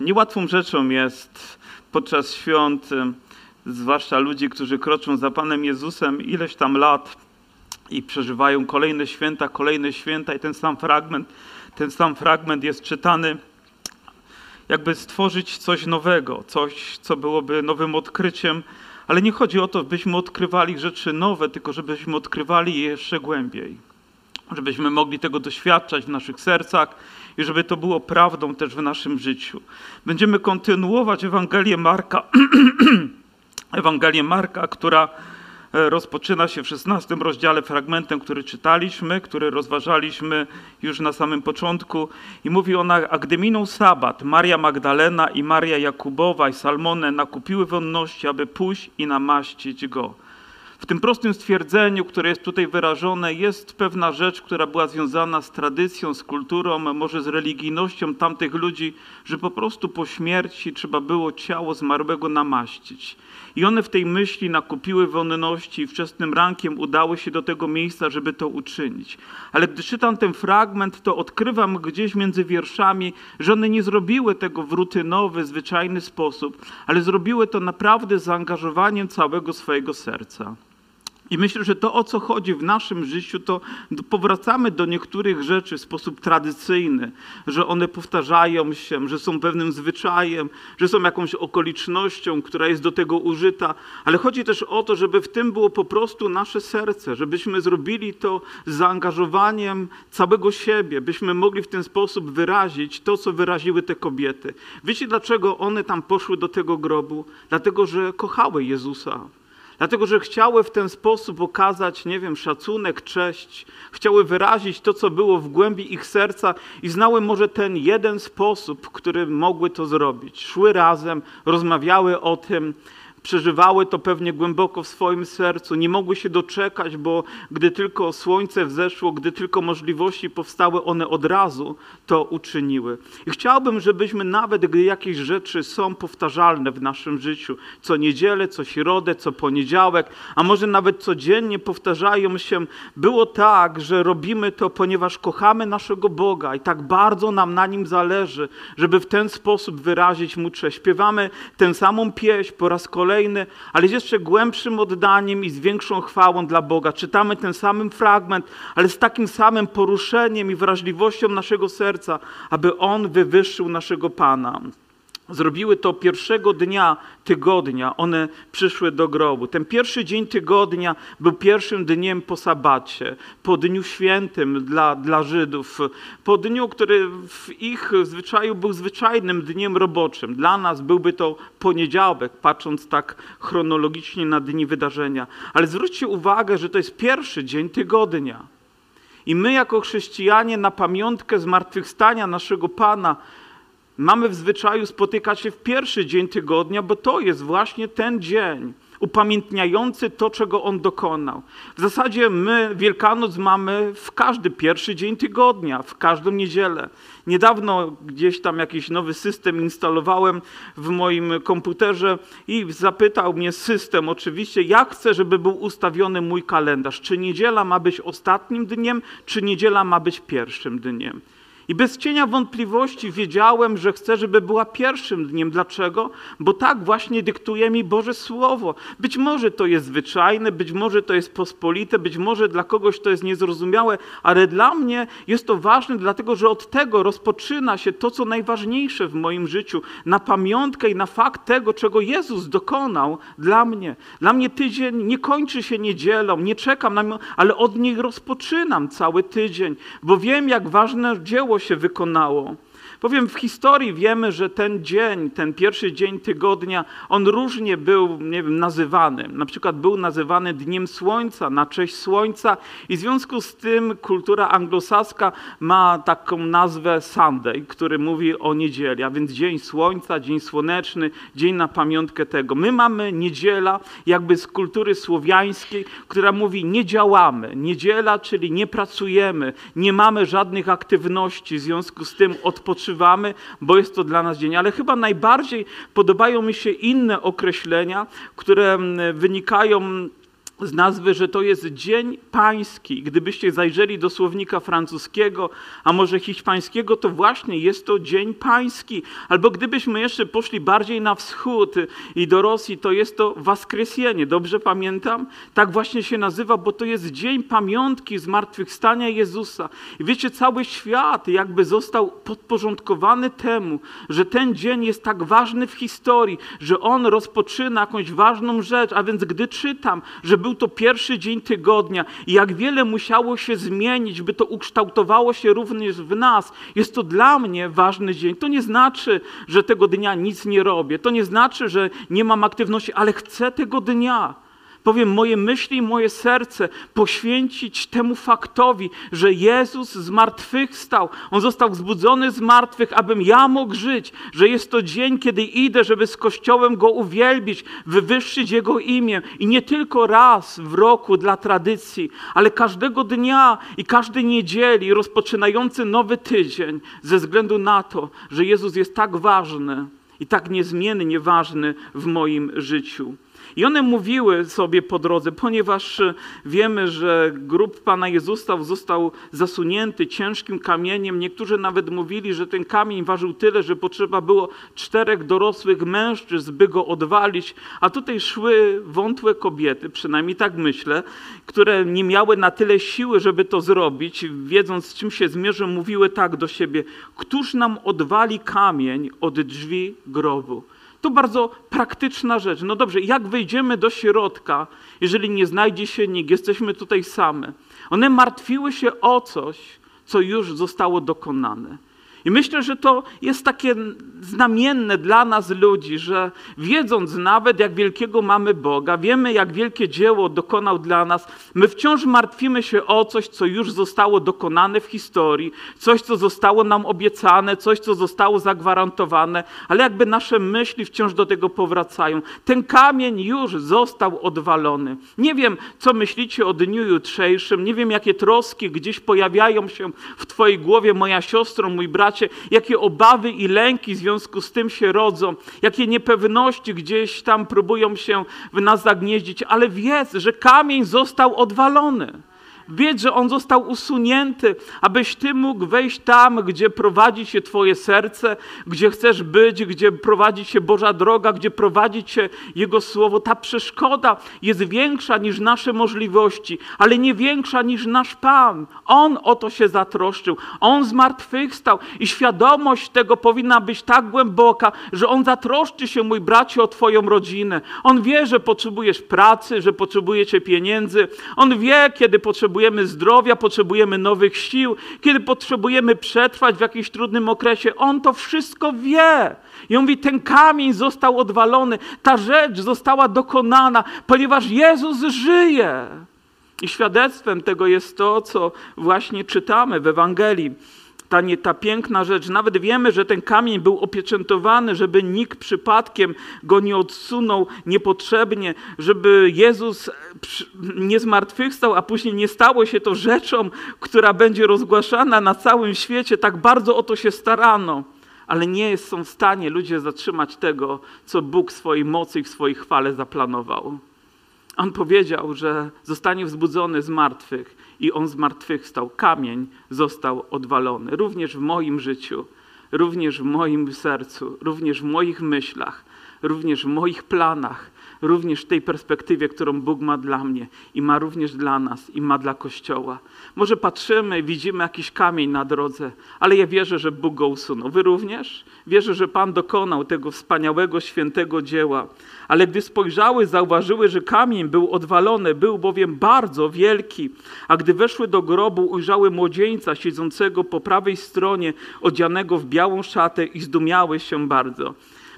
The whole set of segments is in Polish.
Niełatwą rzeczą jest podczas świąt, zwłaszcza ludzi, którzy kroczą za Panem Jezusem ileś tam lat i przeżywają kolejne święta, kolejne święta i ten sam fragment, ten sam fragment jest czytany, jakby stworzyć coś nowego, coś, co byłoby nowym odkryciem, ale nie chodzi o to, byśmy odkrywali rzeczy nowe, tylko żebyśmy odkrywali je jeszcze głębiej, żebyśmy mogli tego doświadczać w naszych sercach, i żeby to było prawdą też w naszym życiu. Będziemy kontynuować Ewangelię Marka, Ewangelię Marka, która e, rozpoczyna się w 16 rozdziale fragmentem, który czytaliśmy, który rozważaliśmy już na samym początku i mówi ona, a gdy minął sabat, Maria Magdalena i Maria Jakubowa i Salmone nakupiły wonności, aby pójść i namaścić go. W tym prostym stwierdzeniu, które jest tutaj wyrażone, jest pewna rzecz, która była związana z tradycją, z kulturą, może z religijnością tamtych ludzi, że po prostu po śmierci trzeba było ciało zmarłego namaścić. I one w tej myśli nakupiły wonności i wczesnym rankiem udały się do tego miejsca, żeby to uczynić. Ale gdy czytam ten fragment, to odkrywam gdzieś między wierszami, że one nie zrobiły tego w rutynowy, zwyczajny sposób, ale zrobiły to naprawdę zaangażowaniem całego swojego serca. I myślę, że to o co chodzi w naszym życiu, to powracamy do niektórych rzeczy w sposób tradycyjny, że one powtarzają się, że są pewnym zwyczajem, że są jakąś okolicznością, która jest do tego użyta, ale chodzi też o to, żeby w tym było po prostu nasze serce, żebyśmy zrobili to z zaangażowaniem całego siebie, byśmy mogli w ten sposób wyrazić to, co wyraziły te kobiety. Wiecie, dlaczego one tam poszły do tego grobu? Dlatego, że kochały Jezusa. Dlatego, że chciały w ten sposób okazać, nie wiem, szacunek, cześć, chciały wyrazić to, co było w głębi ich serca i znały może ten jeden sposób, który mogły to zrobić. Szły razem, rozmawiały o tym, przeżywały to pewnie głęboko w swoim sercu, nie mogły się doczekać, bo gdy tylko słońce wzeszło, gdy tylko możliwości powstały, one od razu to uczyniły. I chciałbym, żebyśmy nawet, gdy jakieś rzeczy są powtarzalne w naszym życiu, co niedzielę, co środę, co poniedziałek, a może nawet codziennie powtarzają się, było tak, że robimy to, ponieważ kochamy naszego Boga i tak bardzo nam na Nim zależy, żeby w ten sposób wyrazić Mu cześć. Śpiewamy tę samą pieśń po raz kolejny, kolejny, ale z jeszcze głębszym oddaniem i z większą chwałą dla Boga. Czytamy ten sam fragment, ale z takim samym poruszeniem i wrażliwością naszego serca, aby On wywyższył naszego Pana. Zrobiły to pierwszego dnia tygodnia. One przyszły do grobu. Ten pierwszy dzień tygodnia był pierwszym dniem po sabacie, po dniu świętym dla, dla Żydów, po dniu, który w ich zwyczaju był zwyczajnym dniem roboczym. Dla nas byłby to poniedziałek, patrząc tak chronologicznie na dni wydarzenia. Ale zwróćcie uwagę, że to jest pierwszy dzień tygodnia. I my, jako chrześcijanie, na pamiątkę zmartwychwstania naszego Pana, mamy w zwyczaju spotykać się w pierwszy dzień tygodnia, bo to jest właśnie ten dzień upamiętniający to, czego On dokonał. W zasadzie my Wielkanoc mamy w każdy pierwszy dzień tygodnia, w każdą niedzielę. Niedawno gdzieś tam jakiś nowy system instalowałem w moim komputerze i zapytał mnie system oczywiście, jak chcę, żeby był ustawiony mój kalendarz. Czy niedziela ma być ostatnim dniem, czy niedziela ma być pierwszym dniem. I bez cienia wątpliwości wiedziałem, że chcę, żeby była pierwszym dniem. Dlaczego? Bo tak właśnie dyktuje mi Boże Słowo. Być może to jest zwyczajne, być może to jest pospolite, być może dla kogoś to jest niezrozumiałe, ale dla mnie jest to ważne, dlatego że od tego rozpoczyna się to, co najważniejsze w moim życiu, na pamiątkę i na fakt tego, czego Jezus dokonał dla mnie. Dla mnie tydzień nie kończy się niedzielą, nie czekam na ale od niej rozpoczynam cały tydzień, bo wiem, jak ważne dzieło się wykonało. Powiem, w historii wiemy, że ten dzień, ten pierwszy dzień tygodnia, on różnie był nie wiem, nazywany. Na przykład był nazywany Dniem Słońca, na cześć Słońca i w związku z tym kultura anglosaska ma taką nazwę Sunday, który mówi o niedzieli, a więc Dzień Słońca, Dzień Słoneczny, dzień na pamiątkę tego. My mamy niedziela jakby z kultury słowiańskiej, która mówi nie działamy. Niedziela, czyli nie pracujemy, nie mamy żadnych aktywności, w związku z tym odpoczywamy bo jest to dla nas dzień. Ale chyba najbardziej podobają mi się inne określenia, które mm, wynikają z nazwy, że to jest Dzień Pański. Gdybyście zajrzeli do słownika francuskiego, a może hiszpańskiego, to właśnie jest to Dzień Pański. Albo gdybyśmy jeszcze poszli bardziej na wschód i do Rosji, to jest to Waskresienie. Dobrze pamiętam? Tak właśnie się nazywa, bo to jest Dzień Pamiątki Zmartwychwstania Jezusa. I wiecie, cały świat jakby został podporządkowany temu, że ten dzień jest tak ważny w historii, że on rozpoczyna jakąś ważną rzecz, a więc gdy czytam, że był był to pierwszy dzień tygodnia i jak wiele musiało się zmienić, by to ukształtowało się również w nas. Jest to dla mnie ważny dzień. To nie znaczy, że tego dnia nic nie robię. To nie znaczy, że nie mam aktywności, ale chcę tego dnia powiem moje myśli i moje serce poświęcić temu faktowi, że Jezus zmartwychwstał. On został wzbudzony z martwych, abym ja mógł żyć, że jest to dzień, kiedy idę, żeby z Kościołem Go uwielbić, wywyższyć Jego imię i nie tylko raz w roku dla tradycji, ale każdego dnia i każdej niedzieli rozpoczynający nowy tydzień ze względu na to, że Jezus jest tak ważny i tak niezmiennie ważny w moim życiu. I one mówiły sobie po drodze, ponieważ e, wiemy, że grób Pana Jezusa został zasunięty ciężkim kamieniem. Niektórzy nawet mówili, że ten kamień ważył tyle, że potrzeba było czterech dorosłych mężczyzn, by go odwalić. A tutaj szły wątłe kobiety, przynajmniej tak myślę, które nie miały na tyle siły, żeby to zrobić, wiedząc z czym się zmierzą, mówiły tak do siebie: Któż nam odwali kamień od drzwi grobu? To bardzo praktyczna rzecz. No dobrze, jak wejdziemy do środka, jeżeli nie znajdzie się nikt, jesteśmy tutaj same? One martwiły się o coś, co już zostało dokonane. I myślę, że to jest takie znamienne dla nas ludzi, że wiedząc nawet, jak wielkiego mamy Boga, wiemy, jak wielkie dzieło dokonał dla nas, my wciąż martwimy się o coś, co już zostało dokonane w historii, coś, co zostało nam obiecane, coś, co zostało zagwarantowane, ale jakby nasze myśli wciąż do tego powracają. Ten kamień już został odwalony. Nie wiem, co myślicie o dniu jutrzejszym, nie wiem, jakie troski gdzieś pojawiają się w Twojej głowie, moja siostro, mój brat, jakie obawy i lęki w związku z tym się rodzą, jakie niepewności gdzieś tam próbują się w nas zagnieździć, ale wiedz, że kamień został odwalony. Wiedz, że On został usunięty, abyś Ty mógł wejść tam, gdzie prowadzi się Twoje serce, gdzie chcesz być, gdzie prowadzi się Boża droga, gdzie prowadzi Cię Jego Słowo. Ta przeszkoda jest większa niż nasze możliwości, ale nie większa niż nasz Pan. On o to się zatroszczył. On zmartwychwstał i świadomość tego powinna być tak głęboka, że On zatroszczy się, mój bracie, o Twoją rodzinę. On wie, że potrzebujesz pracy, że potrzebujecie pieniędzy. On wie, kiedy potrzebujesz potrzebujemy zdrowia, potrzebujemy nowych sił, kiedy potrzebujemy przetrwać w jakimś trudnym okresie. On to wszystko wie. I on mówi, ten kamień został odwalony, ta rzecz została dokonana, ponieważ Jezus żyje. I świadectwem tego jest to, co właśnie czytamy w Ewangelii ta, nie, ta piękna rzecz. Nawet wiemy, że ten kamień był opieczętowany, żeby nikt przypadkiem go nie odsunął niepotrzebnie, żeby Jezus nie zmartwychwstał, a później nie stało się to rzeczą, która będzie rozgłaszana na całym świecie. Tak bardzo o to się starano. Ale nie są w stanie ludzie zatrzymać tego, co Bóg w swojej mocy i w swojej chwale zaplanował. On powiedział, że zostanie wzbudzony z martwych i on zmartwychwstał. Kamień został odwalony. Również w moim życiu, również w moim sercu, również w moich myślach, również w moich planach, również w tej perspektywie, którą Bóg ma dla mnie i ma również dla nas i ma dla Kościoła. Może patrzymy, widzimy jakiś kamień na drodze, ale ja wierzę, że Bóg go usunął. Wy również? Wierzę, że Pan dokonał tego wspaniałego, świętego dzieła. Ale gdy spojrzały, zauważyły, że kamień był odwalony, był bowiem bardzo wielki. A gdy weszły do grobu, ujrzały młodzieńca siedzącego po prawej stronie, odzianego w białą szatę i zdumiały się bardzo.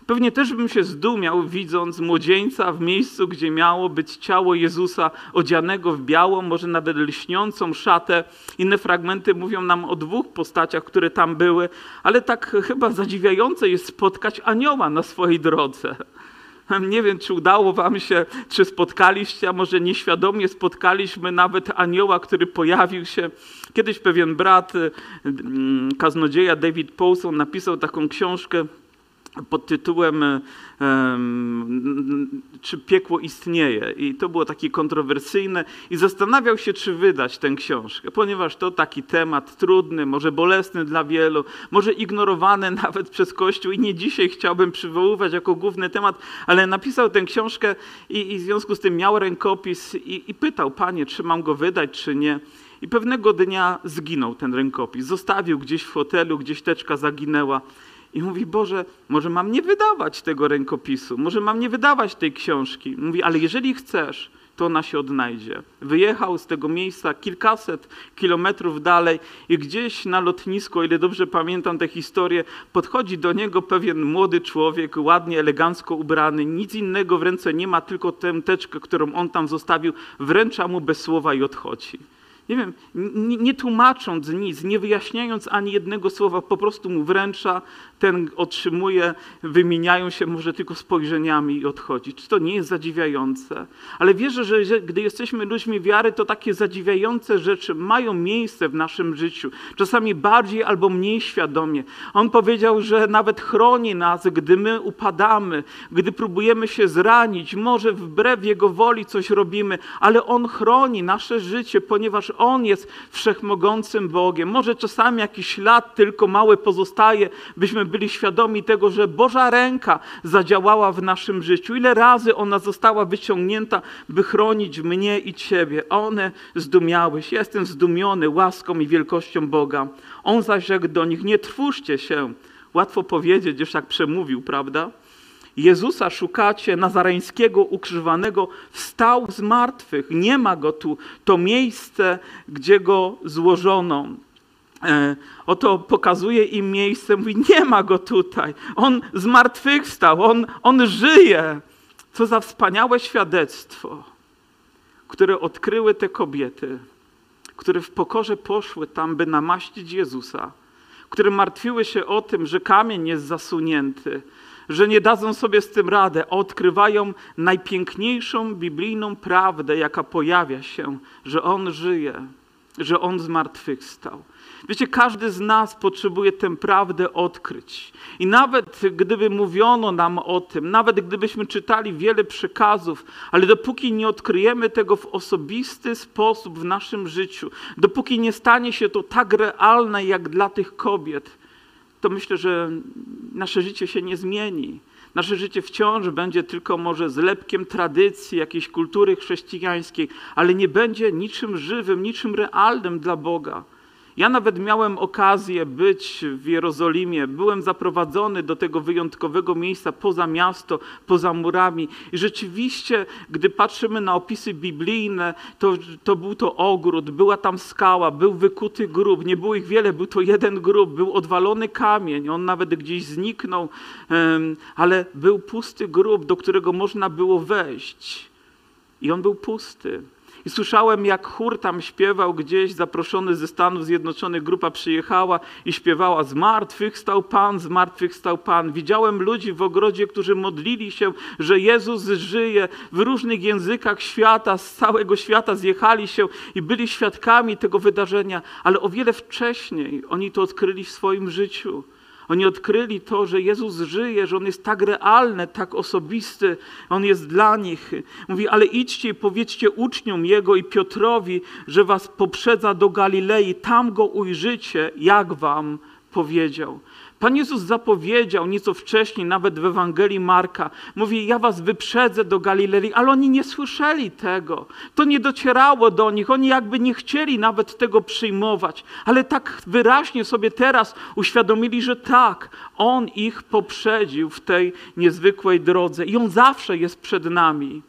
Pewnie też bym się zdumiał, widząc młodzieńca w miejscu, gdzie miało być ciało Jezusa odzianego w białą, może nawet lśniącą szatę. Inne fragmenty mówią nam o dwóch postaciach, które tam były, ale tak chyba zadziwiające jest spotkać anioła na swojej drodze. Nie wiem, czy udało wam się, czy spotkaliście, a może nieświadomie spotkaliśmy nawet anioła, który pojawił się. Kiedyś pewien brat, mm, kaznodzieja David Paulson napisał taką książkę pod tytułem Czy piekło istnieje? I to było takie kontrowersyjne i zastanawiał się, czy wydać tę książkę, ponieważ to taki temat trudny, może bolesny dla wielu, może ignorowany nawet przez Kościół i nie dzisiaj chciałbym przywoływać jako główny temat, ale napisał tę książkę i, i w związku z tym miał rękopis i, i pytał, panie, czy mam go wydać, czy nie. I pewnego dnia zginął ten rękopis. Zostawił gdzieś w hotelu, gdzieś teczka zaginęła. I mówi, Boże, może mam nie wydawać tego rękopisu, może mam nie wydawać tej książki. Mówi, ale jeżeli chcesz, to ona się odnajdzie. Wyjechał z tego miejsca kilkaset kilometrów dalej i gdzieś na lotnisku, o ile dobrze pamiętam tę historię, podchodzi do niego pewien młody człowiek, ładnie, elegancko ubrany, nic innego w ręce nie ma, tylko tę teczkę, którą on tam zostawił, wręcza mu bez słowa i odchodzi nie wiem, nie, nie, tłumacząc nic, nie wyjaśniając ani jednego słowa, po prostu mu wręcza, ten otrzymuje, wymieniają się może tylko spojrzeniami i odchodzi. Czy to nie jest zadziwiające? Ale wierzę, że, że gdy jesteśmy ludźmi wiary, to takie zadziwiające rzeczy mają miejsce w naszym życiu. Czasami bardziej albo mniej świadomie. On powiedział, że nawet chroni nas, gdy my upadamy, gdy próbujemy się zranić, może wbrew Jego woli coś robimy, ale On chroni nasze życie, ponieważ On jest wszechmogącym Bogiem. Może czasami jakiś ślad tylko mały pozostaje, byśmy byli świadomi tego, że Boża ręka zadziałała w naszym życiu. Ile razy ona została wyciągnięta, by chronić mnie i Ciebie. One zdumiały się. Jestem zdumiony łaską i wielkością Boga. On zaś rzekł do nich, nie trwóżcie się. Łatwo powiedzieć, już jak przemówił, prawda? Jezusa szukacie, nazareńskiego ukrzyżowanego, wstał z martwych. Nie ma go tu. To miejsce, gdzie go złożono. E, oto pokazuje im miejsce, mówi, nie ma go tutaj. On zmartwychwstał, on, on żyje. Co za wspaniałe świadectwo, które odkryły te kobiety, które w pokorze poszły tam, by namaścić Jezusa, które martwiły się o tym, że kamień jest zasunięty, że nie dadzą sobie z tym radę, odkrywają najpiękniejszą biblijną prawdę, jaka pojawia się, że On żyje, że On zmartwychwstał. Wiecie, każdy z nas potrzebuje tę prawdę odkryć. I nawet gdyby mówiono nam o tym, nawet gdybyśmy czytali wiele przekazów, ale dopóki nie odkryjemy tego w osobisty sposób w naszym życiu, dopóki nie stanie się to tak realne jak dla tych kobiet, to myślę, że nasze życie się nie zmieni. Nasze życie wciąż będzie tylko może zlepkiem tradycji, jakiejś kultury chrześcijańskiej, ale nie będzie niczym żywym, niczym realnym dla Boga. Ja nawet miałem okazję być w Jerozolimie. Byłem zaprowadzony do tego wyjątkowego miejsca poza miasto, poza murami. I rzeczywiście, gdy patrzymy na opisy biblijne, to, to był to ogród, była tam skała, był wykuty grób. Nie było ich wiele, był to jeden grób, był odwalony kamień. On nawet gdzieś zniknął, ale był pusty grób, do którego można było wejść. I on był pusty. I słyszałem, jak chór tam śpiewał gdzieś, zaproszony ze Stanów Zjednoczonych, grupa przyjechała i śpiewała Zmartwychwstał Pan, zmartwychwstał Pan. Widziałem ludzi w ogrodzie, którzy modlili się, że Jezus żyje. W różnych językach świata, z całego świata zjechali się i byli świadkami tego wydarzenia, ale o wiele wcześniej oni to odkryli w swoim życiu. Oni odkryli to, że Jezus żyje, że On jest tak realny, tak osobisty, On jest dla nich. Mówi, ale idźcie i powiedzcie uczniom Jego i Piotrowi, że was poprzedza do Galilei, tam Go ujrzycie, jak wam powiedział. Pan Jezus zapowiedział nieco wcześniej, nawet w Ewangelii Marka, mówi: Ja was wyprzedzę do Galilei, ale oni nie słyszeli tego. To nie docierało do nich, oni jakby nie chcieli nawet tego przyjmować, ale tak wyraźnie sobie teraz uświadomili, że tak, On ich poprzedził w tej niezwykłej drodze i On zawsze jest przed nami.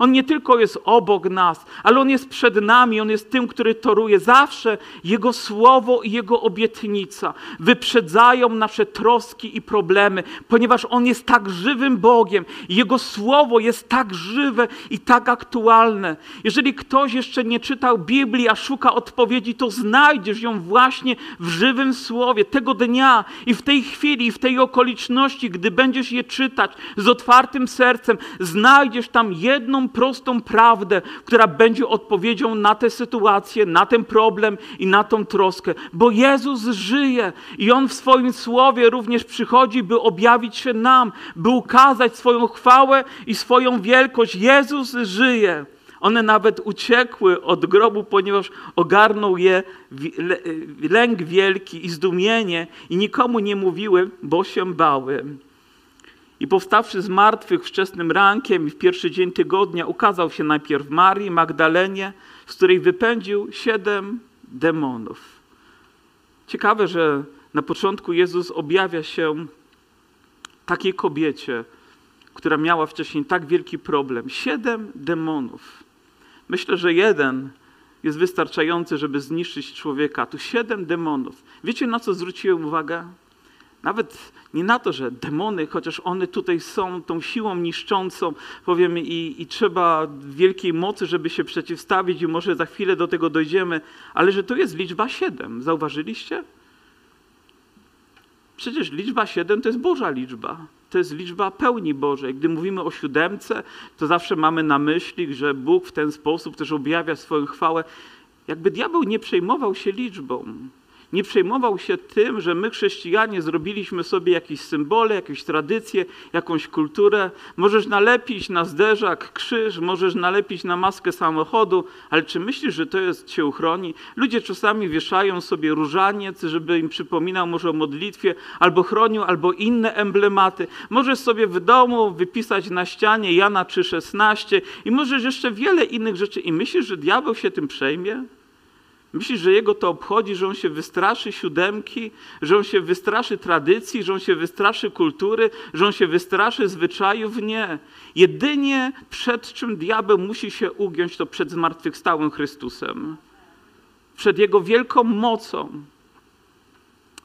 On nie tylko jest obok nas, ale On jest przed nami, On jest tym, który toruje. Zawsze Jego słowo i Jego obietnica wyprzedzają nasze troski i problemy, ponieważ On jest tak żywym Bogiem. Jego słowo jest tak żywe i tak aktualne. Jeżeli ktoś jeszcze nie czytał Biblii, a szuka odpowiedzi, to znajdziesz ją właśnie w żywym słowie tego dnia i w tej chwili, i w tej okoliczności, gdy będziesz je czytać z otwartym sercem, znajdziesz tam jedną prostą prawdę, która będzie odpowiedzią na tę sytuację, na ten problem i na tą troskę. Bo Jezus żyje i On w swoim słowie również przychodzi, by objawić się nam, by ukazać swoją chwałę i swoją wielkość. Jezus żyje. One nawet uciekły od grobu, ponieważ ogarnął je lęk wielki i zdumienie i nikomu nie mówiły, bo się bały. I powstawszy z martwych wczesnym rankiem i w pierwszy dzień tygodnia ukazał się najpierw Marii Magdalenie, z której wypędził siedem demonów. Ciekawe, że na początku Jezus objawia się takiej kobiecie, która miała wcześniej tak wielki problem. Siedem demonów. Myślę, że jeden jest wystarczający, żeby zniszczyć człowieka. Tu siedem demonów. Wiecie, na co zwróciłem uwagę? Nawet nie na to, że demony, chociaż one tutaj są tą siłą niszczącą, powiem, i, i trzeba wielkiej mocy, żeby się przeciwstawić, i może za chwilę do tego dojdziemy, ale że to jest liczba siedem. Zauważyliście? Przecież liczba siedem to jest Boża liczba to jest liczba pełni Bożej. Gdy mówimy o siódemce, to zawsze mamy na myśli, że Bóg w ten sposób też objawia swoją chwałę. Jakby diabeł nie przejmował się liczbą nie przejmował się tym, że my chrześcijanie zrobiliśmy sobie jakieś symbole, jakieś tradycje, jakąś kulturę. Możesz nalepić na zderzak krzyż, możesz nalepić na maskę samochodu, ale czy myślisz, że to jest cię uchroni? Ludzie czasami wieszają sobie różaniec, żeby im przypominał może o modlitwie, albo chronił, albo inne emblematy. Możesz sobie w domu wypisać na ścianie Jana 3,16 i możesz jeszcze wiele innych rzeczy. I myślisz, że diabeł się tym przejmie? Myślisz, że jego to obchodzi, że on się wystraszy siódemki, że on się wystraszy tradycji, że on się wystraszy kultury, że on się wystraszy zwyczajów? Nie. Jedynie przed czym diabeł musi się ugiąć, to przed zmartwychwstałym Chrystusem. Przed jego wielką mocą.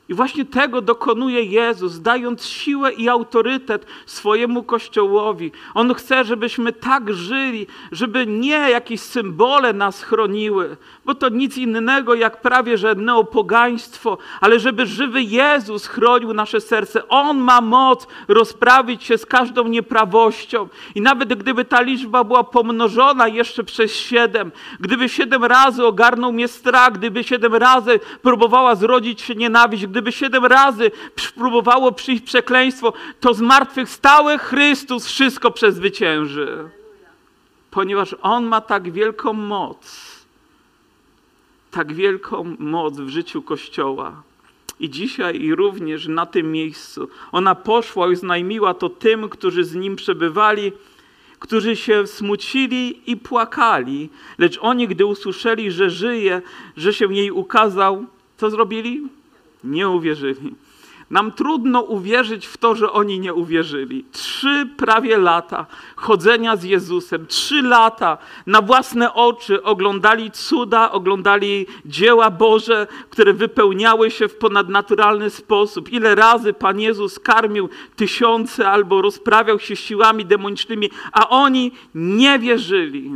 I właśnie tego dokonuje Jezus, dając siłę i autorytet swojemu Kościołowi. On chce, żebyśmy tak żyli, żeby nie jakieś symbole nas chroniły, bo to nic innego jak prawie że neopogaństwo, ale żeby żywy Jezus chronił nasze serce. On ma moc rozprawić się z każdą nieprawością. I nawet gdyby ta liczba była pomnożona jeszcze przez siedem, gdyby siedem razy ogarnął mnie strach, gdyby siedem razy próbowała zrodzić się nienawiść, gdyby siedem razy próbowało przyjść przekleństwo, to zmartwychwstały Chrystus wszystko przezwycięży. Ponieważ On ma tak wielką moc, tak wielką moc w życiu Kościoła. I dzisiaj i również na tym miejscu. Ona poszła i znajmiła to tym, którzy z Nim przebywali, którzy się smucili i płakali. Lecz oni, gdy usłyszeli, że żyje, że się jej ukazał, co zrobili? Nie uwierzyli. Nam trudno uwierzyć w to, że oni nie uwierzyli. Trzy prawie lata chodzenia z Jezusem, trzy lata na własne oczy oglądali cuda, oglądali dzieła Boże, które wypełniały się w ponadnaturalny sposób. Ile razy Pan Jezus karmił tysiące albo rozprawiał się siłami demonicznymi, a oni nie wierzyli.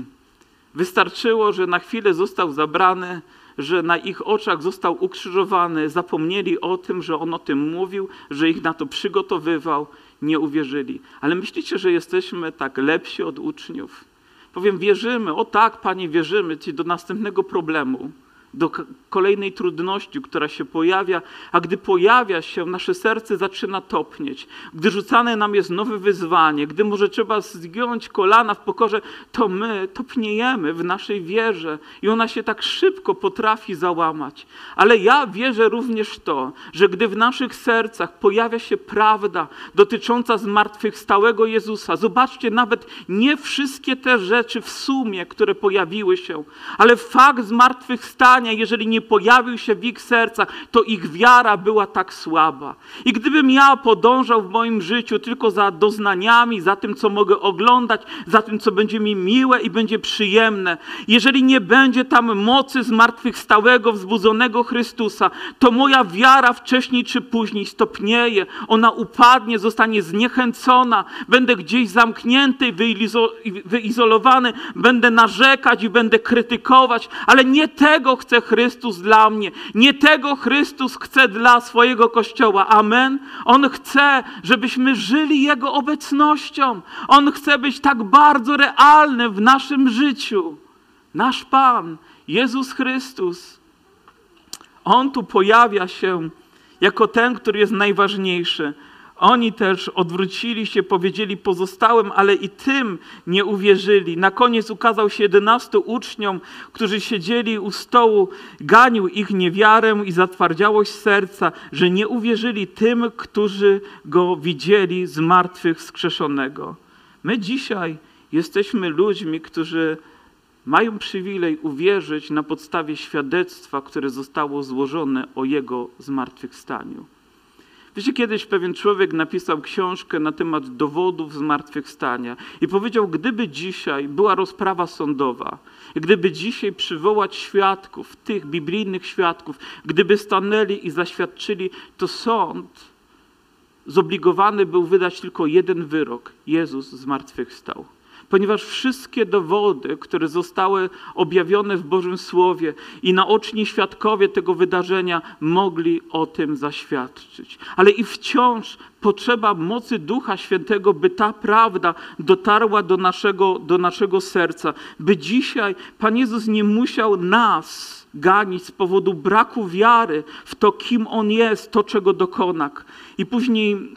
Wystarczyło, że na chwilę został zabrany że na ich oczach został ukrzyżowany, zapomnieli o tym, że on o tym mówił, że ich na to przygotowywał, nie uwierzyli. Ale myślicie, że jesteśmy tak lepsi od uczniów? Powiem, wierzymy, o tak, Panie, wierzymy Ci do następnego problemu do kolejnej trudności, która się pojawia, a gdy pojawia się, nasze serce zaczyna topnieć. Gdy rzucane nam jest nowe wyzwanie, gdy może trzeba zgiąć kolana w pokorze, to my topniejemy w naszej wierze i ona się tak szybko potrafi załamać. Ale ja wierzę również to, że gdy w naszych sercach pojawia się prawda dotycząca zmartwychwstałego Jezusa, zobaczcie, nawet nie wszystkie te rzeczy w sumie, które pojawiły się, ale fakt zmartwychwstania, jeżeli nie pojawił się w ich sercach, to ich wiara była tak słaba. I gdybym ja podążał w moim życiu tylko za doznaniami, za tym, co mogę oglądać, za tym, co będzie mi miłe i będzie przyjemne, jeżeli nie będzie tam mocy zmartwychwstałego, wzbudzonego Chrystusa, to moja wiara wcześniej czy później stopnieje, ona upadnie, zostanie zniechęcona, będę gdzieś zamknięty, wyizolowany, będę narzekać i będę krytykować, ale nie tego chcę chce Chrystus dla mnie. Nie tego Chrystus chce dla swojego Kościoła. Amen. On chce, żebyśmy żyli Jego obecnością. On chce być tak bardzo realny w naszym życiu. Nasz Pan, Jezus Chrystus. On tu pojawia się jako ten, który jest najważniejszy. Oni też odwrócili się, powiedzieli pozostałym, ale i tym nie uwierzyli. Na koniec ukazał się jedenastu uczniom, którzy siedzieli u stołu, ganił ich niewiarę i zatwardziałość serca, że nie uwierzyli tym, którzy go widzieli z martwych skrzeszonego. My dzisiaj jesteśmy ludźmi, którzy mają przywilej uwierzyć na podstawie świadectwa, które zostało złożone o jego zmartwychwstaniu. Wiecie, kiedyś pewien człowiek napisał książkę na temat dowodów zmartwychwstania i powiedział, gdyby dzisiaj była rozprawa sądowa, gdyby dzisiaj przywołać świadków, tych biblijnych świadków, gdyby stanęli i zaświadczyli, to sąd zobligowany był wydać tylko jeden wyrok: Jezus zmartwychwstał ponieważ wszystkie dowody, które zostały objawione w Bożym Słowie i naoczni świadkowie tego wydarzenia mogli o tym zaświadczyć. Ale i wciąż potrzeba mocy Ducha Świętego, by ta prawda dotarła do naszego, do naszego serca, by dzisiaj Pan Jezus nie musiał nas ganić z powodu braku wiary w to, kim On jest, to, czego dokona. I później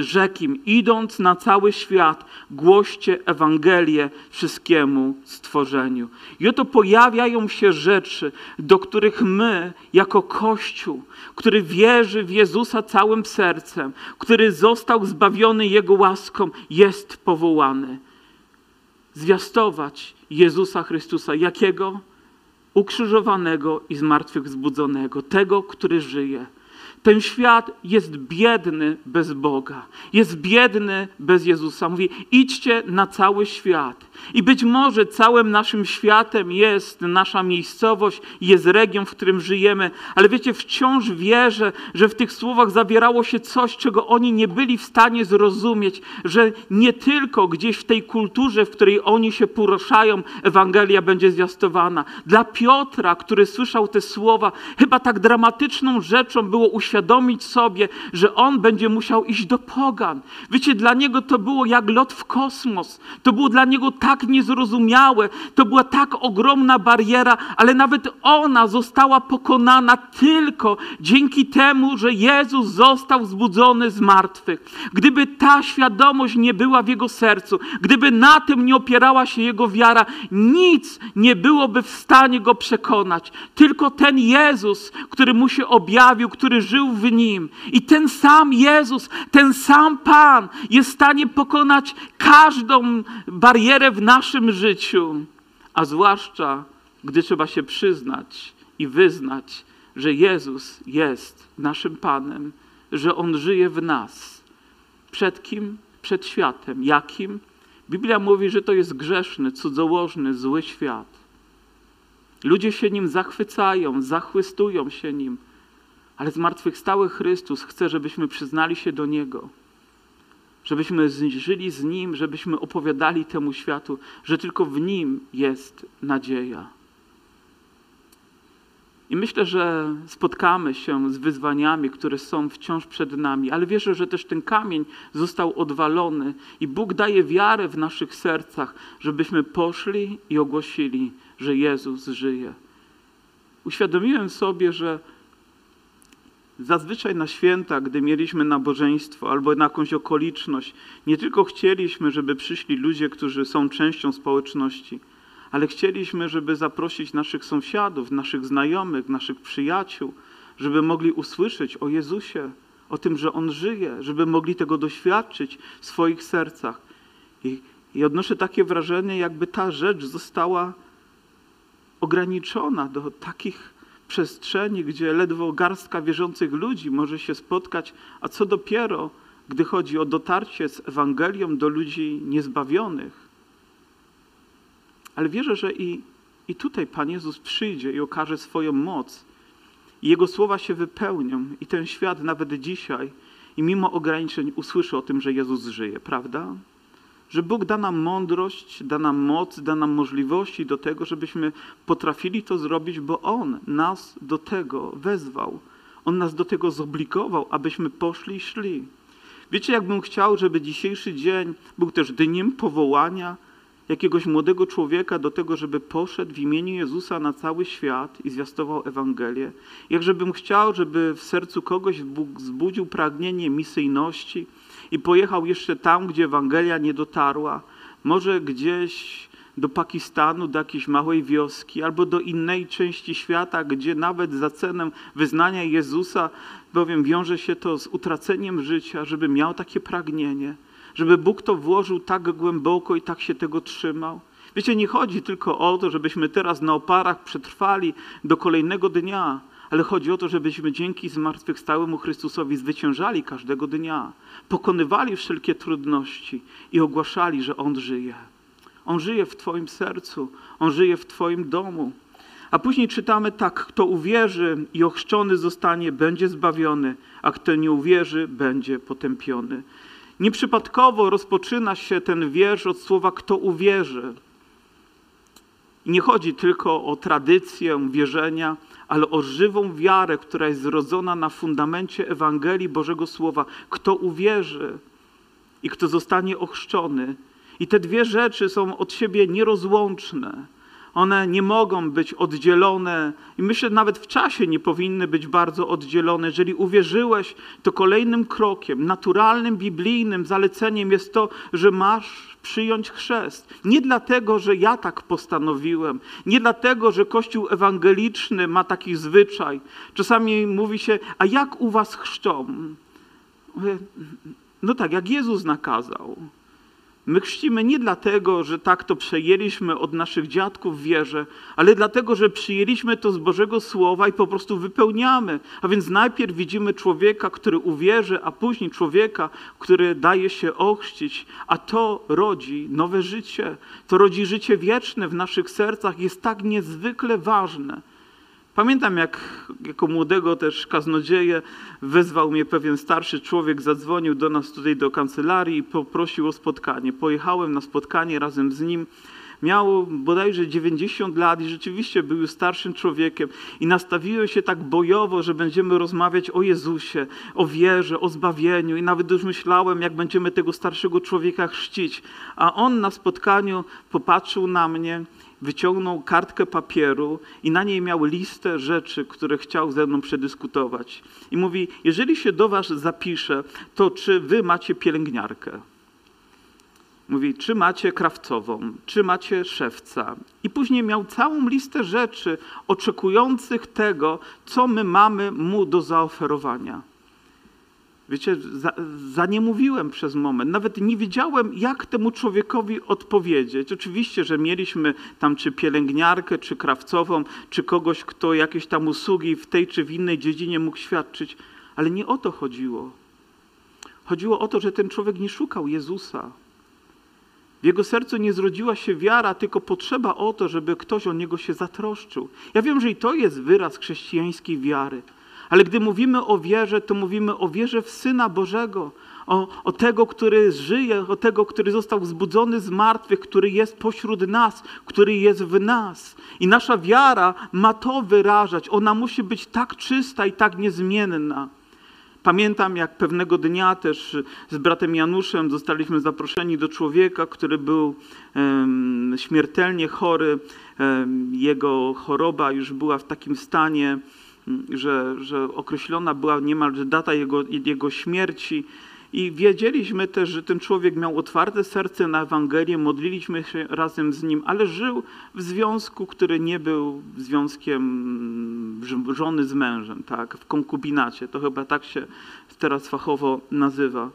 rzekł im, idąc na cały świat, głoście Ewangelię wszystkiemu stworzeniu. I oto pojawiają się rzeczy, do których my, jako Kościół, który wierzy w Jezusa całym sercem, który został zbawiony Jego łaską, jest powołany. Zwiastować Jezusa Chrystusa. Jakiego? Ukrzyżowanego i zmartwychwzbudzonego. Tego, który żyje ten świat jest biedny bez Boga, jest biedny bez Jezusa. Mówi: idźcie na cały świat. I być może całym naszym światem jest nasza miejscowość, jest region, w którym żyjemy, ale wiecie, wciąż wierzę, że w tych słowach zawierało się coś, czego oni nie byli w stanie zrozumieć, że nie tylko gdzieś w tej kulturze, w której oni się poruszają, Ewangelia będzie zwiastowana. Dla Piotra, który słyszał te słowa, chyba tak dramatyczną rzeczą było uświadomić sobie, że on będzie musiał iść do pogan. Wiecie, dla niego to było jak lot w kosmos. To było dla niego tak niezrozumiałe, to była tak ogromna bariera, ale nawet ona została pokonana tylko dzięki temu, że Jezus został wzbudzony z martwych. Gdyby ta świadomość nie była w jego sercu, gdyby na tym nie opierała się jego wiara, nic nie byłoby w stanie go przekonać. Tylko ten Jezus, który mu się objawił, który żył w nim. I ten sam Jezus, ten sam Pan jest w stanie pokonać każdą barierę w naszym życiu, a zwłaszcza gdy trzeba się przyznać i wyznać, że Jezus jest naszym Panem, że On żyje w nas. Przed kim? Przed światem. Jakim? Biblia mówi, że to jest grzeszny, cudzołożny, zły świat. Ludzie się nim zachwycają, zachwystują się nim, ale zmartwychwstały Chrystus chce, żebyśmy przyznali się do Niego żebyśmy żyli z Nim, żebyśmy opowiadali temu światu, że tylko w Nim jest nadzieja. I myślę, że spotkamy się z wyzwaniami, które są wciąż przed nami, ale wierzę, że też ten kamień został odwalony i Bóg daje wiarę w naszych sercach, żebyśmy poszli i ogłosili, że Jezus żyje. Uświadomiłem sobie, że Zazwyczaj na święta, gdy mieliśmy nabożeństwo albo na jakąś okoliczność, nie tylko chcieliśmy, żeby przyszli ludzie, którzy są częścią społeczności, ale chcieliśmy, żeby zaprosić naszych sąsiadów, naszych znajomych, naszych przyjaciół, żeby mogli usłyszeć o Jezusie, o tym, że On żyje, żeby mogli tego doświadczyć w swoich sercach. I, i odnoszę takie wrażenie, jakby ta rzecz została ograniczona do takich przestrzeni, gdzie ledwo garstka wierzących ludzi może się spotkać, a co dopiero, gdy chodzi o dotarcie z Ewangelią do ludzi niezbawionych. Ale wierzę, że i, i tutaj Pan Jezus przyjdzie i okaże swoją moc. I Jego słowa się wypełnią i ten świat nawet dzisiaj i mimo ograniczeń usłyszy o tym, że Jezus żyje, prawda? Że Bóg da nam mądrość, da nam moc, da nam możliwości do tego, żebyśmy potrafili to zrobić, bo On nas do tego wezwał. On nas do tego zobligował, abyśmy poszli i szli. Wiecie, jakbym chciał, żeby dzisiejszy dzień był też dniem powołania jakiegoś młodego człowieka do tego, żeby poszedł w imieniu Jezusa na cały świat i zwiastował Ewangelię. Jakżebym chciał, żeby w sercu kogoś Bóg zbudził pragnienie misyjności i pojechał jeszcze tam, gdzie Ewangelia nie dotarła, może gdzieś do Pakistanu, do jakiejś małej wioski, albo do innej części świata, gdzie nawet za cenę wyznania Jezusa, bowiem wiąże się to z utraceniem życia, żeby miał takie pragnienie, żeby Bóg to włożył tak głęboko i tak się tego trzymał. Wiecie, nie chodzi tylko o to, żebyśmy teraz na oparach przetrwali do kolejnego dnia, ale chodzi o to, żebyśmy dzięki zmartwychwstałemu Chrystusowi zwyciężali każdego dnia, pokonywali wszelkie trudności i ogłaszali, że On żyje. On żyje w Twoim sercu, On żyje w Twoim domu. A później czytamy tak, kto uwierzy i ochrzczony zostanie, będzie zbawiony, a kto nie uwierzy, będzie potępiony. Nieprzypadkowo rozpoczyna się ten wiersz od słowa kto uwierzy. Nie chodzi tylko o tradycję wierzenia, ale o żywą wiarę, która jest zrodzona na fundamencie Ewangelii Bożego Słowa. Kto uwierzy i kto zostanie ochrzczony. I te dwie rzeczy są od siebie nierozłączne. One nie mogą być oddzielone i myślę, nawet w czasie nie powinny być bardzo oddzielone. Jeżeli uwierzyłeś, to kolejnym krokiem, naturalnym, biblijnym zaleceniem jest to, że masz przyjąć chrzest. Nie dlatego, że ja tak postanowiłem, nie dlatego, że Kościół ewangeliczny ma taki zwyczaj. Czasami mówi się, a jak u was chrzczą? No tak, jak Jezus nakazał. My chrzcimy nie dlatego, że tak to przejęliśmy od naszych dziadków w wierze, ale dlatego, że przyjęliśmy to z Bożego Słowa i po prostu wypełniamy. A więc najpierw widzimy człowieka, który uwierzy, a później człowieka, który daje się ochrzcić, a to rodzi nowe życie. To rodzi życie wieczne w naszych sercach, jest tak niezwykle ważne. Pamiętam, jak jako młodego też kaznodzieję wezwał mnie pewien starszy człowiek, zadzwonił do nas tutaj do kancelarii i poprosił o spotkanie. Pojechałem na spotkanie razem z nim. Miał bodajże 90 lat i rzeczywiście był już starszym człowiekiem i nastawiłem się tak bojowo, że będziemy rozmawiać o Jezusie, o wierze, o zbawieniu i nawet już myślałem, jak będziemy tego starszego człowieka chrzcić. A on na spotkaniu popatrzył na mnie wyciągnął kartkę papieru i na niej miał listę rzeczy, które chciał ze mną przedyskutować. I mówi: Jeżeli się do Was zapiszę, to czy Wy macie pielęgniarkę? Mówi, czy macie krawcową, czy macie szewca. I później miał całą listę rzeczy oczekujących tego, co my mamy mu do zaoferowania. Wiecie, za, za, nie mówiłem przez moment. Nawet nie wiedziałem, jak temu człowiekowi odpowiedzieć. Oczywiście, że mieliśmy tam czy pielęgniarkę, czy krawcową, czy kogoś, kto jakieś tam usługi w tej czy w innej dziedzinie mógł świadczyć, ale nie o to chodziło. Chodziło o to, że ten człowiek nie szukał Jezusa. W jego sercu nie zrodziła się wiara, tylko potrzeba o to, żeby ktoś o niego się zatroszczył. Ja wiem, że i to jest wyraz chrześcijańskiej wiary. Ale gdy mówimy o wierze, to mówimy o wierze w Syna Bożego, o, o, tego, który żyje, o tego, który został wzbudzony z martwych, który jest pośród nas, który jest w nas. I nasza wiara ma to wyrażać. Ona musi być tak czysta i tak niezmienna. Pamiętam, jak pewnego dnia też z bratem Januszem zostaliśmy zaproszeni do człowieka, który był um, śmiertelnie chory. Um, jego choroba już była w takim stanie, że, że określona była niemalże data jego, jego śmierci. I wiedzieliśmy też, że ten człowiek miał otwarte serce na Ewangelię, modliliśmy się razem z nim, ale żył w związku, który nie był związkiem żony z mężem, tak, w konkubinacie. To chyba tak się teraz fachowo nazywa.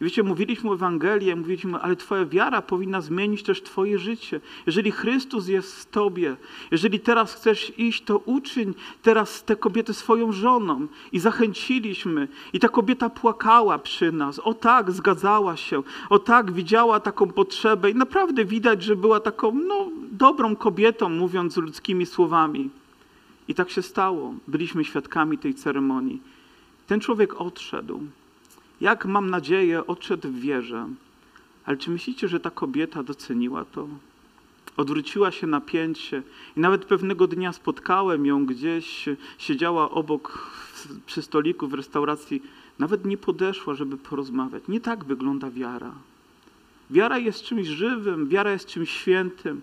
Wiecie, mówiliśmy Ewangelię, mówiliśmy, ale Twoja wiara powinna zmienić też Twoje życie. Jeżeli Chrystus jest w Tobie, jeżeli teraz chcesz iść, to uczyń teraz tę kobietę swoją żoną. I zachęciliśmy. I ta kobieta płakała przy nas. O tak, zgadzała się. O tak, widziała taką potrzebę. I naprawdę widać, że była taką, no, dobrą kobietą, mówiąc ludzkimi słowami. I tak się stało. Byliśmy świadkami tej ceremonii. Ten człowiek odszedł jak mam nadzieję, odszedł w wierze. Ale czy myślicie, że ta kobieta doceniła to? Odwróciła się na pięcie i nawet pewnego dnia spotkałem ją gdzieś, siedziała obok przy stoliku w restauracji, nawet nie podeszła, żeby porozmawiać. Nie tak wygląda wiara. Wiara jest czymś żywym, wiara jest czymś świętym.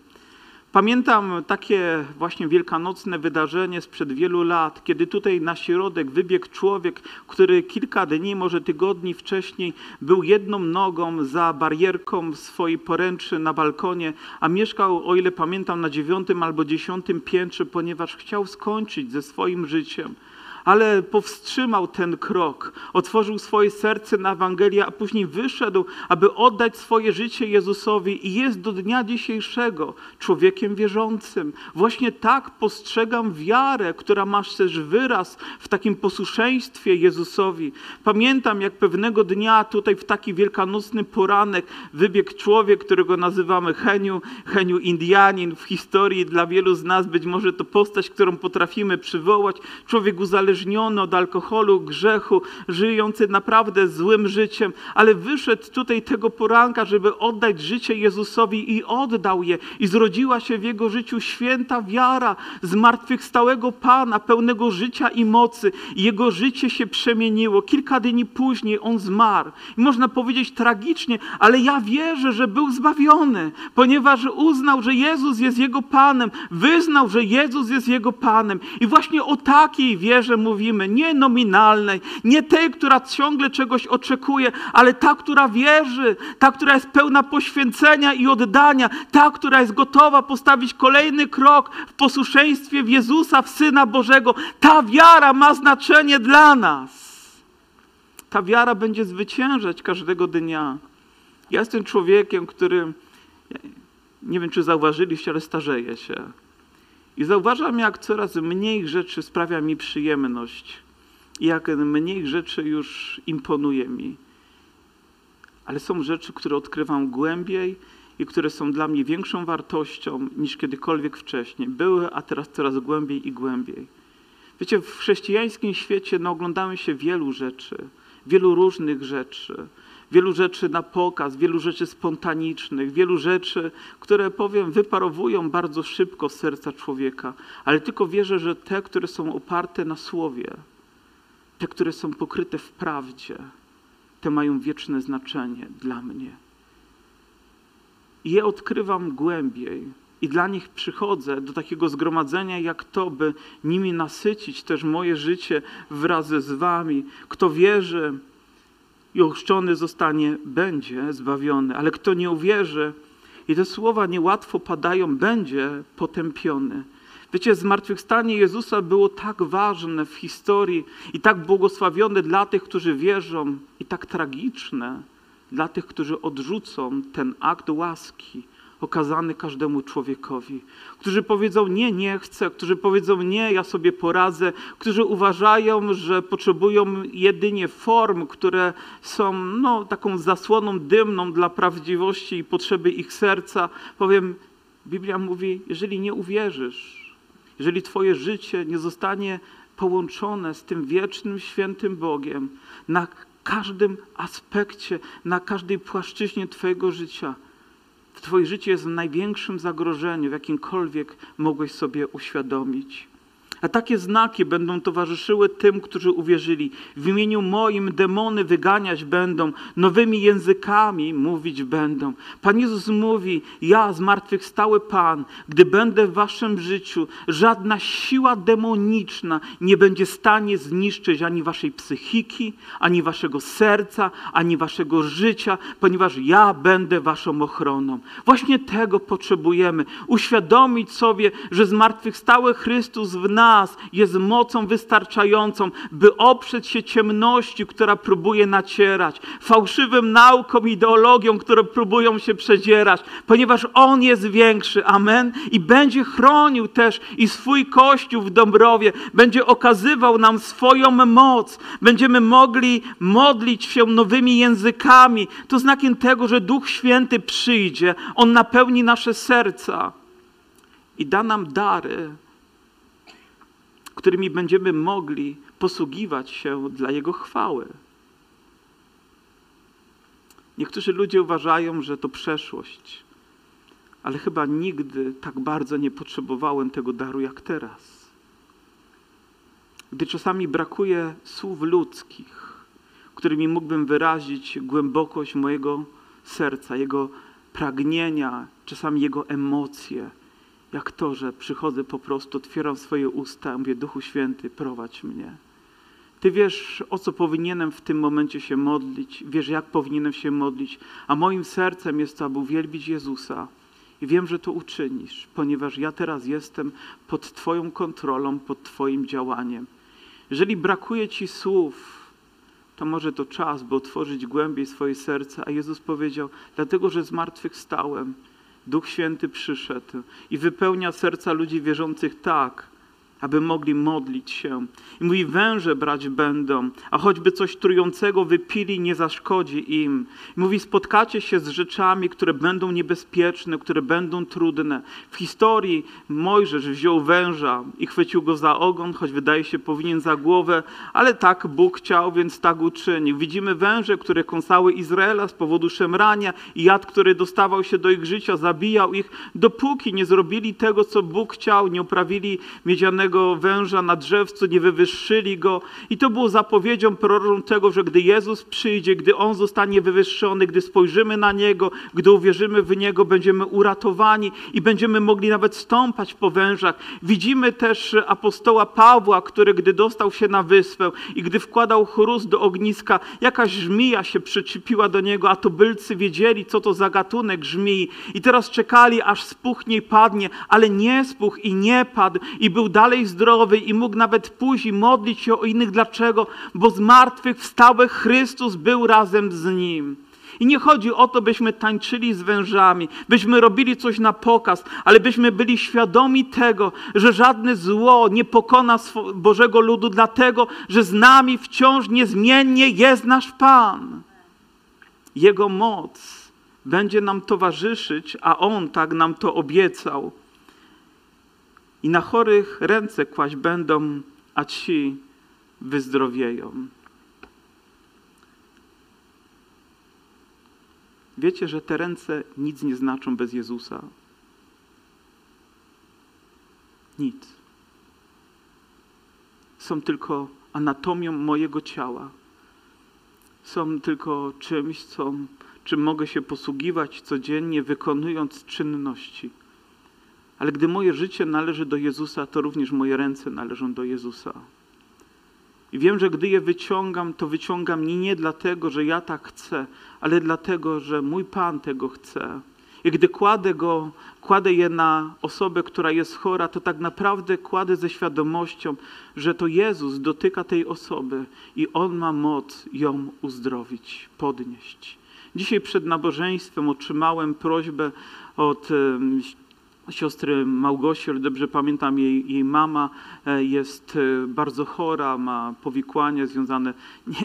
Pamiętam takie właśnie wielkanocne wydarzenie sprzed wielu lat, kiedy tutaj na środek wybiegł człowiek, który kilka dni, może tygodni wcześniej był jedną nogą za barierką swojej poręczy na balkonie, a mieszkał, o ile pamiętam, na dziewiątym albo dziesiątym piętrze, ponieważ chciał skończyć ze swoim życiem ale powstrzymał ten krok. Otworzył swoje serce na Ewangelię, a później wyszedł, aby oddać swoje życie Jezusowi i jest do dnia dzisiejszego człowiekiem wierzącym. Właśnie tak postrzegam wiarę, która ma też wyraz w takim posłuszeństwie Jezusowi. Pamiętam, jak pewnego dnia tutaj w taki wielkanocny poranek wybiegł człowiek, którego nazywamy Heniu, Heniu Indianin w historii. Dla wielu z nas być może to postać, którą potrafimy przywołać. Człowiek uzależniony uzależniony od alkoholu, grzechu, żyjący naprawdę złym życiem, ale wyszedł tutaj tego poranka, żeby oddać życie Jezusowi i oddał je. I zrodziła się w jego życiu święta wiara zmartwychwstałego Pana, pełnego życia i mocy. Jego życie się przemieniło. Kilka dni później on zmarł. I można powiedzieć tragicznie, ale ja wierzę, że był zbawiony, ponieważ uznał, że Jezus jest jego Panem, wyznał, że Jezus jest jego Panem. I właśnie o takiej wierze mówimy, nie nominalnej, nie tej, która ciągle czegoś oczekuje, ale ta, która wierzy, ta, która jest pełna poświęcenia i oddania, ta, która jest gotowa postawić kolejny krok w posłuszeństwie w Jezusa, w Syna Bożego. Ta wiara ma znaczenie dla nas. Ta wiara będzie zwyciężać każdego dnia. Ja jestem człowiekiem, który, nie wiem czy zauważyliście, ale starzeje się. I zauważam, jak coraz mniej rzeczy sprawia mi przyjemność i jak mniej rzeczy już imponuje mi. Ale są rzeczy, które odkrywam głębiej i które są dla mnie większą wartością niż kiedykolwiek wcześniej. Były, a teraz coraz głębiej i głębiej. Wiecie, w chrześcijańskim świecie no, oglądamy się wielu rzeczy, wielu różnych rzeczy wielu rzeczy na pokaz, wielu rzeczy spontanicznych, wielu rzeczy, które powiem, wyparowują bardzo szybko serca człowieka, ale tylko wierzę, że te, które są oparte na słowie, te, które są pokryte w prawdzie, te mają wieczne znaczenie dla mnie. I je odkrywam głębiej. I dla nich przychodzę do takiego zgromadzenia jak to, by nimi nasycić też moje życie wraz z wami. Kto wierzy, i ochrzczony zostanie, będzie zbawiony, ale kto nie uwierzy, i te słowa niełatwo padają, będzie potępiony. Wiecie, zmartwychwstanie Jezusa było tak ważne w historii i tak błogosławione dla tych, którzy wierzą, i tak tragiczne dla tych, którzy odrzucą ten akt łaski, okazany każdemu człowiekowi. Którzy powiedzą nie, nie chcę, którzy powiedzą nie, ja sobie poradzę, którzy uważają, że potrzebują jedynie form, które są no, taką zasłoną dymną dla prawdziwości i potrzeby ich serca. Powiem, Biblia mówi, jeżeli nie uwierzysz, jeżeli twoje życie nie zostanie połączone z tym wiecznym, świętym Bogiem na każdym aspekcie, na każdej płaszczyźnie twojego życia, Twoje życie jest w największym zagrożeniu, w jakimkolwiek mogłeś sobie uświadomić. A takie znaki będą towarzyszyły tym, którzy uwierzyli. W imieniu moim demony wyganiać będą, nowymi językami mówić będą. Pan Jezus mówi: Ja, zmartwychwstały Pan, gdy będę w waszym życiu, żadna siła demoniczna nie będzie w stanie zniszczyć ani waszej psychiki, ani waszego serca, ani waszego życia, ponieważ ja będę waszą ochroną. Właśnie tego potrzebujemy. Uświadomić sobie, że zmartwychwstały Chrystus w nas nas jest mocą wystarczającą, by oprzeć się ciemności, która próbuje nacierać, fałszywym naukom, ideologiom, które próbują się przedzierać, ponieważ On jest większy. Amen. I będzie chronił też i swój Kościół w Dąbrowie, będzie okazywał nam swoją moc. Będziemy mogli modlić się nowymi językami. To znakiem tego, że Duch Święty przyjdzie, On napełni nasze serca i da nam dary, którymi będziemy mogli posługiwać się dla Jego chwały. Niektórzy ludzie uważają, że to przeszłość, ale chyba nigdy tak bardzo nie potrzebowałem tego daru jak teraz. Gdy czasami brakuje słów ludzkich, którymi mógłbym wyrazić głębokość mojego serca, jego pragnienia, czasami jego emocje, jak to, że przychodzę po prostu, otwieram swoje usta, mówię, Duchu Święty, prowadź mnie. Ty wiesz, o co powinienem w tym momencie się modlić, wiesz, jak powinienem się modlić, a moim sercem jest to, aby uwielbić Jezusa. I wiem, że to uczynisz, ponieważ ja teraz jestem pod Twoją kontrolą, pod Twoim działaniem. Jeżeli brakuje Ci słów, to może to czas, by otworzyć głębiej swoje serce. A Jezus powiedział, dlatego, że zmartwychwstałem, Duch Święty przyszedł i wypełnia serca ludzi wierzących tak, aby mogli modlić się. I mówi, węże brać będą, a choćby coś trującego wypili, nie zaszkodzi im. I mówi, spotkacie się z rzeczami, które będą niebezpieczne, które będą trudne. W historii Mojżesz wziął węża i chwycił go za ogon, choć wydaje się powinien za głowę, ale tak Bóg chciał, więc tak uczynił. Widzimy węże, które kąsały Izraela z powodu szemrania i jad, który dostawał się do ich życia, zabijał ich, dopóki nie zrobili tego, co Bóg chciał, nie uprawili miedzianego węża na drzewcu, nie wywyższyli go. I to było zapowiedzią proroczą tego, że gdy Jezus przyjdzie, gdy On zostanie wywyższony, gdy spojrzymy na Niego, gdy uwierzymy w Niego, będziemy uratowani i będziemy mogli nawet stąpać po wężach. Widzimy też apostoła Pawła, który gdy dostał się na wyspę i gdy wkładał chrust do ogniska, jakaś żmija się przyczepiła do niego, a tubylcy wiedzieli, co to za gatunek żmii. I teraz czekali, aż spuchnie i padnie, ale nie spuch i nie padł i był dalej zdrowy i mógł nawet i modlić się o innych. Dlaczego? Bo z martwych wstały Chrystus był razem z nim. I nie chodzi o to, byśmy tańczyli z wężami, byśmy robili coś na pokaz, ale byśmy byli świadomi tego, że żadne zło nie pokona Bożego ludu, dlatego że z nami wciąż niezmiennie jest nasz Pan. Jego moc będzie nam towarzyszyć, a On tak nam to obiecał i na chorych ręce kłaść będą, a ci wyzdrowieją. Wiecie, że te ręce nic nie znaczą bez Jezusa? Nic. Są tylko anatomią mojego ciała. Są tylko czymś, co, czym mogę się posługiwać codziennie, wykonując czynności ale gdy moje życie należy do Jezusa, to również moje ręce należą do Jezusa. I wiem, że gdy je wyciągam, to wyciągam nie, nie dlatego, że ja tak chcę, ale dlatego, że mój Pan tego chce. I gdy kładę, go, kładę je na osobę, która jest chora, to tak naprawdę kładę ze świadomością, że to Jezus dotyka tej osoby i On ma moc ją uzdrowić, podnieść. Dzisiaj przed nabożeństwem otrzymałem prośbę od siostry Małgosi, ale dobrze pamiętam, jej, jej mama e, jest e, bardzo chora, ma powikłania związane,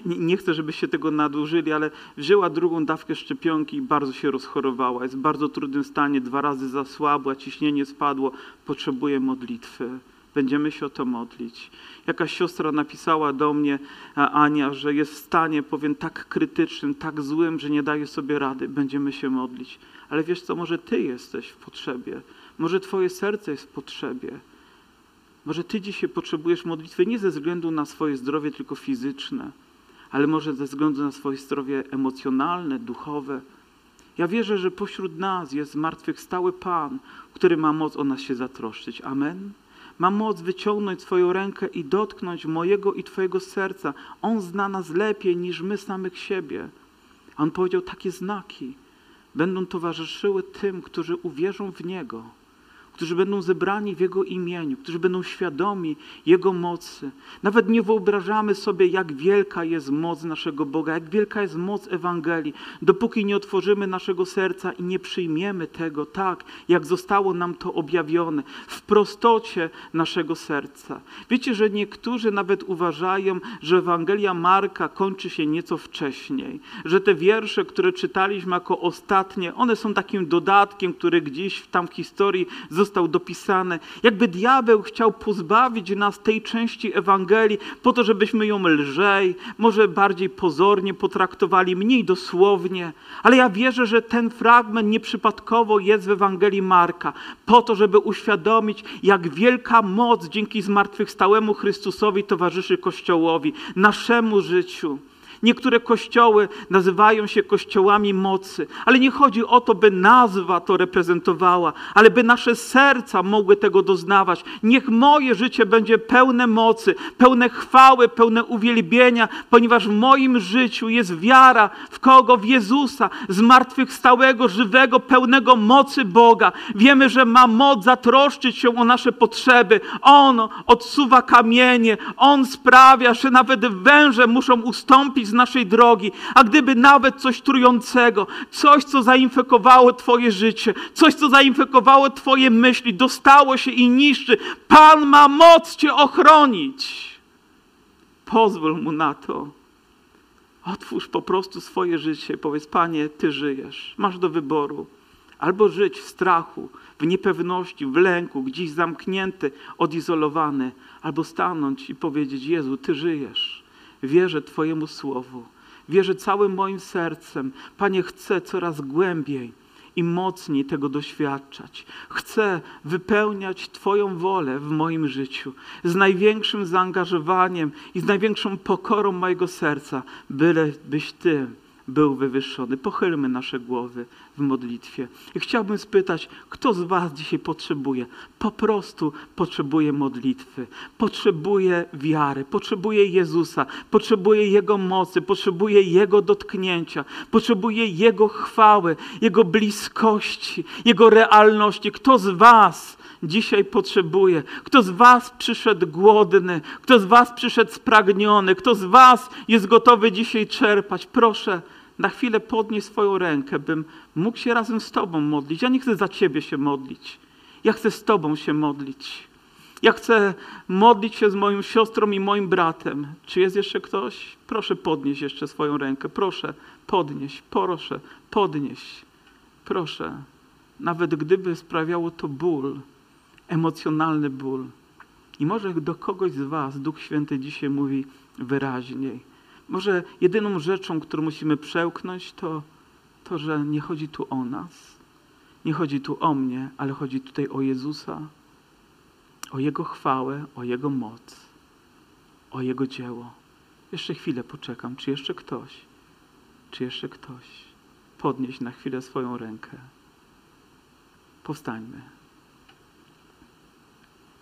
nie, nie, chcę, żebyście tego nadużyli, ale wzięła drugą dawkę szczepionki i bardzo się rozchorowała. Jest w bardzo trudnym stanie, dwa razy zasłabła, ciśnienie spadło, potrzebuje modlitwy. Będziemy się o to modlić. Jakaś siostra napisała do mnie, Ania, że jest w stanie, powiem, tak krytycznym, tak złym, że nie daje sobie rady. Będziemy się modlić. Ale wiesz co, może ty jesteś w potrzebie. Może Twoje serce jest w potrzebie. Może Ty dzisiaj potrzebujesz modlitwy nie ze względu na swoje zdrowie tylko fizyczne, ale może ze względu na swoje zdrowie emocjonalne, duchowe. Ja wierzę, że pośród nas jest zmartwychwstały Pan, który ma moc o nas się zatroszczyć. Amen. Ma moc wyciągnąć swoją rękę i dotknąć mojego i Twojego serca. On zna nas lepiej niż my samych siebie. A On powiedział takie znaki będą towarzyszyły tym, którzy uwierzą w Niego którzy będą zebrani w Jego imieniu, którzy będą świadomi Jego mocy. Nawet nie wyobrażamy sobie, jak wielka jest moc naszego Boga, jak wielka jest moc Ewangelii, dopóki nie otworzymy naszego serca i nie przyjmiemy tego tak, jak zostało nam to objawione, w prostocie naszego serca. Wiecie, że niektórzy nawet uważają, że Ewangelia Marka kończy się nieco wcześniej, że te wiersze, które czytaliśmy jako ostatnie, one są takim dodatkiem, które gdzieś tam w historii zostały został dopisany. Jakby diabeł chciał pozbawić nas tej części Ewangelii po to, żebyśmy ją lżej, może bardziej pozornie potraktowali, mniej dosłownie. Ale ja wierzę, że ten fragment nieprzypadkowo jest w Ewangelii Marka, po to, żeby uświadomić, jak wielka moc dzięki zmartwychwstałemu Chrystusowi towarzyszy Kościołowi, naszemu życiu. Niektóre kościoły nazywają się kościołami mocy, ale nie chodzi o to, by nazwa to reprezentowała, ale by nasze serca mogły tego doznawać. Niech moje życie będzie pełne mocy, pełne chwały, pełne uwielbienia, ponieważ w moim życiu jest wiara w kogo? W Jezusa, zmartwychwstałego, żywego, pełnego mocy Boga. Wiemy, że ma moc zatroszczyć się o nasze potrzeby. On odsuwa kamienie, On sprawia, że nawet węże muszą ustąpić z naszej drogi, a gdyby nawet coś trującego, coś, co zainfekowało Twoje życie, coś, co zainfekowało Twoje myśli, dostało się i niszczy, Pan ma moc Cię ochronić. Pozwól Mu na to. Otwórz po prostu swoje życie. Powiedz, Panie, Ty żyjesz. Masz do wyboru. Albo żyć w strachu, w niepewności, w lęku, gdzieś zamknięty, odizolowany, albo stanąć i powiedzieć: Jezu, Ty żyjesz. Wierzę Twojemu słowu. Wierzę całym moim sercem. Panie, chcę coraz głębiej i mocniej tego doświadczać. Chcę wypełniać Twoją wolę w moim życiu z największym zaangażowaniem i z największą pokorą mojego serca, byle byś Ty był wywyższony. Pochylmy nasze głowy w modlitwie. I chciałbym spytać, kto z Was dzisiaj potrzebuje? Po prostu potrzebuje modlitwy, potrzebuje wiary, potrzebuje Jezusa, potrzebuje Jego mocy, potrzebuje Jego dotknięcia, potrzebuje Jego chwały, Jego bliskości, Jego realności. Kto z Was dzisiaj potrzebuje. Kto z Was przyszedł głodny, kto z Was przyszedł spragniony, kto z Was jest gotowy dzisiaj czerpać, proszę, na chwilę podnieś swoją rękę, bym mógł się razem z Tobą modlić. Ja nie chcę za Ciebie się modlić. Ja chcę z Tobą się modlić. Ja chcę modlić się z moją siostrą i moim bratem. Czy jest jeszcze ktoś? Proszę podnieść jeszcze swoją rękę. Proszę, podnieś, proszę, podnieś. Proszę. Nawet gdyby sprawiało to ból, emocjonalny ból. I może do kogoś z Was Duch Święty dzisiaj mówi wyraźniej. Może jedyną rzeczą, którą musimy przełknąć, to to, że nie chodzi tu o nas, nie chodzi tu o mnie, ale chodzi tutaj o Jezusa, o Jego chwałę, o Jego moc, o Jego dzieło. Jeszcze chwilę poczekam. Czy jeszcze ktoś? Czy jeszcze ktoś? Podnieś na chwilę swoją rękę. Powstańmy.